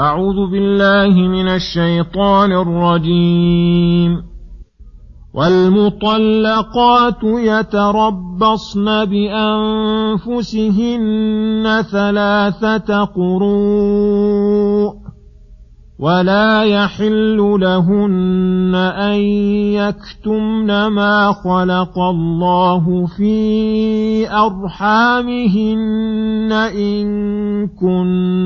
أعوذ بالله من الشيطان الرجيم. والمطلقات يتربصن بأنفسهن ثلاثة قروء ولا يحل لهن أن يكتمن ما خلق الله في أرحامهن إن كن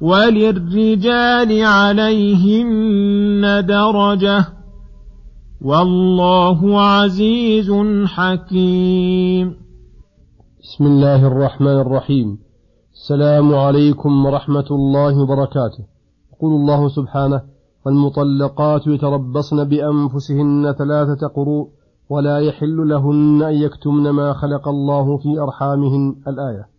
وللرجال عليهن درجة والله عزيز حكيم. بسم الله الرحمن الرحيم. السلام عليكم ورحمة الله وبركاته. يقول الله سبحانه والمطلقات يتربصن بأنفسهن ثلاثة قروء ولا يحل لهن أن يكتمن ما خلق الله في أرحامهن. الآية.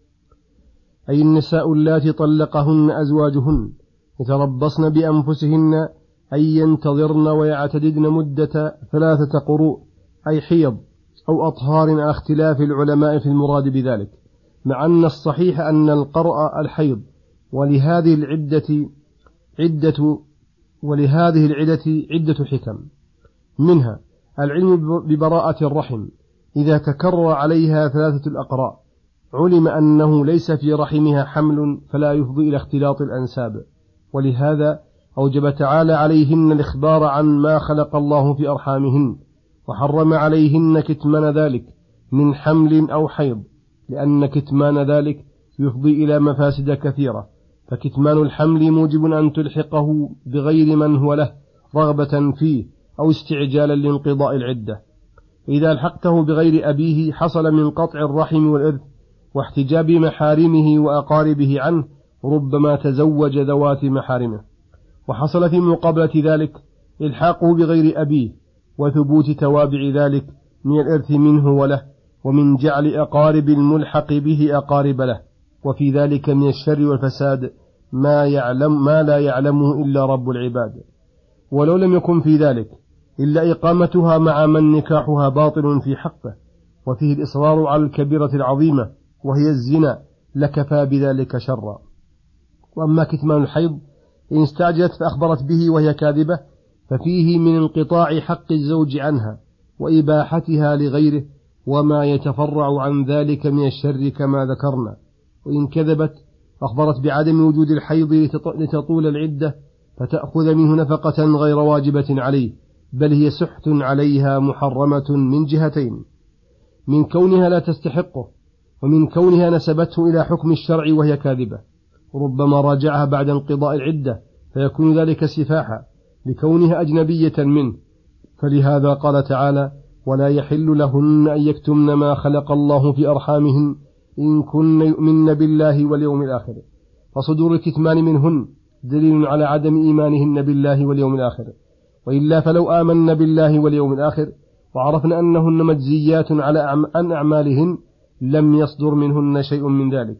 أي النساء اللاتي طلقهن أزواجهن يتربصن بأنفسهن أن ينتظرن ويعتددن مدة ثلاثة قروء أي حيض أو أطهار على اختلاف العلماء في المراد بذلك. مع أن الصحيح أن القرأ الحيض ولهذه العدة عدة ولهذه العدة عدة حكم. منها العلم ببراءة الرحم إذا تكرر عليها ثلاثة الأقراء علم أنه ليس في رحمها حمل فلا يفضي إلى اختلاط الأنساب. ولهذا أوجب تعالى عليهن الإخبار عن ما خلق الله في أرحامهن وحرم عليهن كتمان ذلك من حمل أو حيض لأن كتمان ذلك يفضي إلى مفاسد كثيرة. فكتمان الحمل موجب أن تلحقه بغير من هو له رغبة فيه أو استعجالا لانقضاء العدة. إذا ألحقته بغير أبيه حصل من قطع الرحم والإرث واحتجاب محارمه وأقاربه عنه ربما تزوج ذوات محارمه. وحصل في مقابلة ذلك إلحاقه بغير أبيه وثبوت توابع ذلك من الإرث منه وله ومن جعل أقارب الملحق به أقارب له. وفي ذلك من الشر والفساد ما يعلم ما لا يعلمه إلا رب العباد. ولو لم يكن في ذلك إلا إقامتها مع من نكاحها باطل في حقه. وفيه الإصرار على الكبيرة العظيمة وهي الزنا لكفى بذلك شرا. وأما كتمان الحيض إن استعجلت فأخبرت به وهي كاذبة ففيه من انقطاع حق الزوج عنها وإباحتها لغيره وما يتفرع عن ذلك من الشر كما ذكرنا. وإن كذبت أخبرت بعدم وجود الحيض لتطول العدة فتأخذ منه نفقة غير واجبة عليه بل هي سحت عليها محرمة من جهتين. من كونها لا تستحقه ومن كونها نسبته إلى حكم الشرع وهي كاذبة. ربما راجعها بعد انقضاء العدة فيكون ذلك سفاحا لكونها أجنبية منه. فلهذا قال تعالى ولا يحل لهن أن يكتمن ما خلق الله في أرحامهن إن كن يؤمن بالله واليوم الآخر. فصدور الكتمان منهن دليل على عدم إيمانهن بالله واليوم الآخر. وإلا فلو آمن بالله واليوم الآخر وعرفنا أنهن مجزيات على عن أعمالهن لم يصدر منهن شيء من ذلك.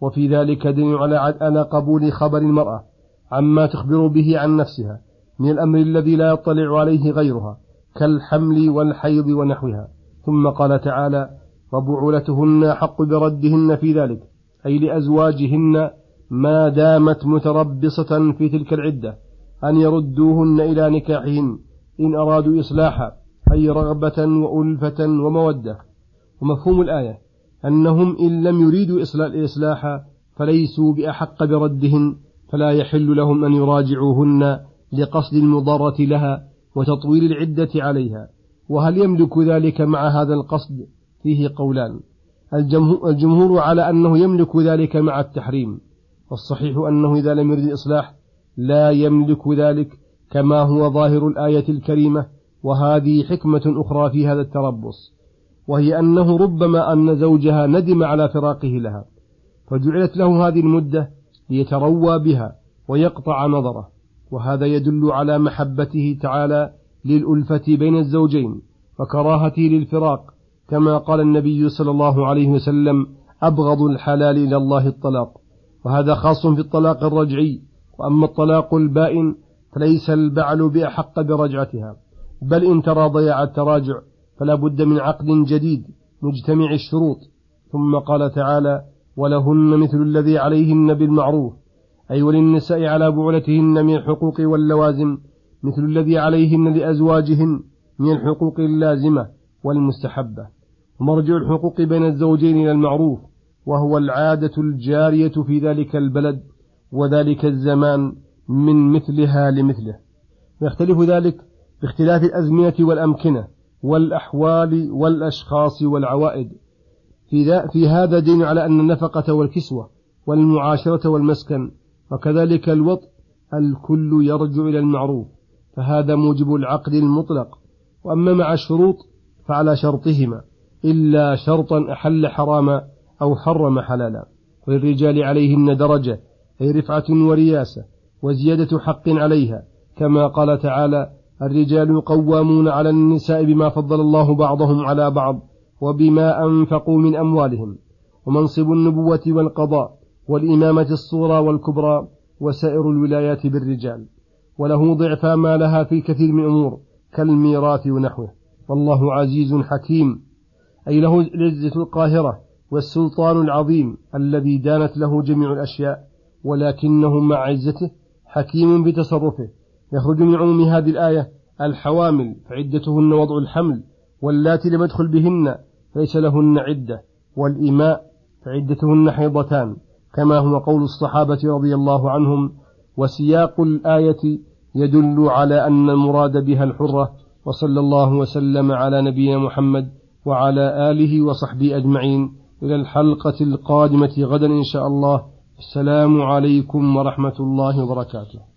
وفي ذلك دليل على قبول خبر المرأة عما تخبر به عن نفسها من الأمر الذي لا يطلع عليه غيرها كالحمل والحيض ونحوها. ثم قال تعالى وبعولتهن حق بردهن في ذلك. أي لأزواجهن ما دامت متربصة في تلك العدة أن يردوهن إلى نكاحهن إن أرادوا إصلاحا أي رغبة وألفة ومودة. ومفهوم الآية أنهم إن لم يريدوا الإصلاح فليسوا بأحق بردهن فلا يحل لهم أن يراجعوهن لقصد المضرة لها وتطويل العدة عليها. وهل يملك ذلك مع هذا القصد؟ فيه قولان. الجمهور على أنه يملك ذلك مع التحريم. والصحيح أنه إذا لم يرد الإصلاح لا يملك ذلك كما هو ظاهر الآية الكريمة وهذه حكمة أخرى في هذا التربص. وهي أنه ربما أن زوجها ندم على فراقه لها فجعلت له هذه المدة ليتروى بها ويقطع نظره وهذا يدل على محبته تعالى للألفة بين الزوجين وكراهته للفراق كما قال النبي صلى الله عليه وسلم أبغض الحلال إلى الله الطلاق. وهذا خاص في الطلاق الرجعي وأما الطلاق البائن فليس البعل بأحق برجعتها بل إن ترى ضياع التراجع فلا بد من عقد جديد مجتمع الشروط. ثم قال تعالى ولهن مثل الذي عليهن بالمعروف. أي وللنساء على بعلتهن من الحقوق واللوازم مثل الذي عليهن لأزواجهن من الحقوق اللازمة والمستحبة. ومرجع الحقوق بين الزوجين إلى المعروف وهو العادة الجارية في ذلك البلد وذلك الزمان من مثلها لمثله. ويختلف ذلك باختلاف الأزمنة والأمكنة. والأحوال والأشخاص والعوائد. في, في هذا دين على أن النفقة والكسوة والمعاشرة والمسكن وكذلك الوطء الكل يرجع إلى المعروف فهذا موجب العقد المطلق. وأما مع الشروط فعلى شرطهما إلا شرطا أحل حراما أو حرم حلالا. وللرجال عليهن درجة أي رفعة ورياسة وزيادة حق عليها كما قال تعالى الرجال قوامون على النساء بما فضل الله بعضهم على بعض وبما أنفقوا من أموالهم ومنصب النبوة والقضاء والإمامة الصغرى والكبرى وسائر الولايات بالرجال وله ضعف ما لها في كثير من أمور كالميراث ونحوه. والله عزيز حكيم. أي له العزة القاهرة والسلطان العظيم الذي دانت له جميع الأشياء ولكنه مع عزته حكيم بتصرفه. يخرج من عموم هذه الآية الحوامل فعدتهن وضع الحمل واللاتي لم يدخل بهن ليس لهن عدة والإماء فعدتهن حيضتان كما هو قول الصحابة رضي الله عنهم وسياق الآية يدل على أن المراد بها الحرة وصلى الله وسلم على نبينا محمد وعلى آله وصحبه أجمعين. إلى الحلقة القادمة غدا إن شاء الله. السلام عليكم ورحمة الله وبركاته.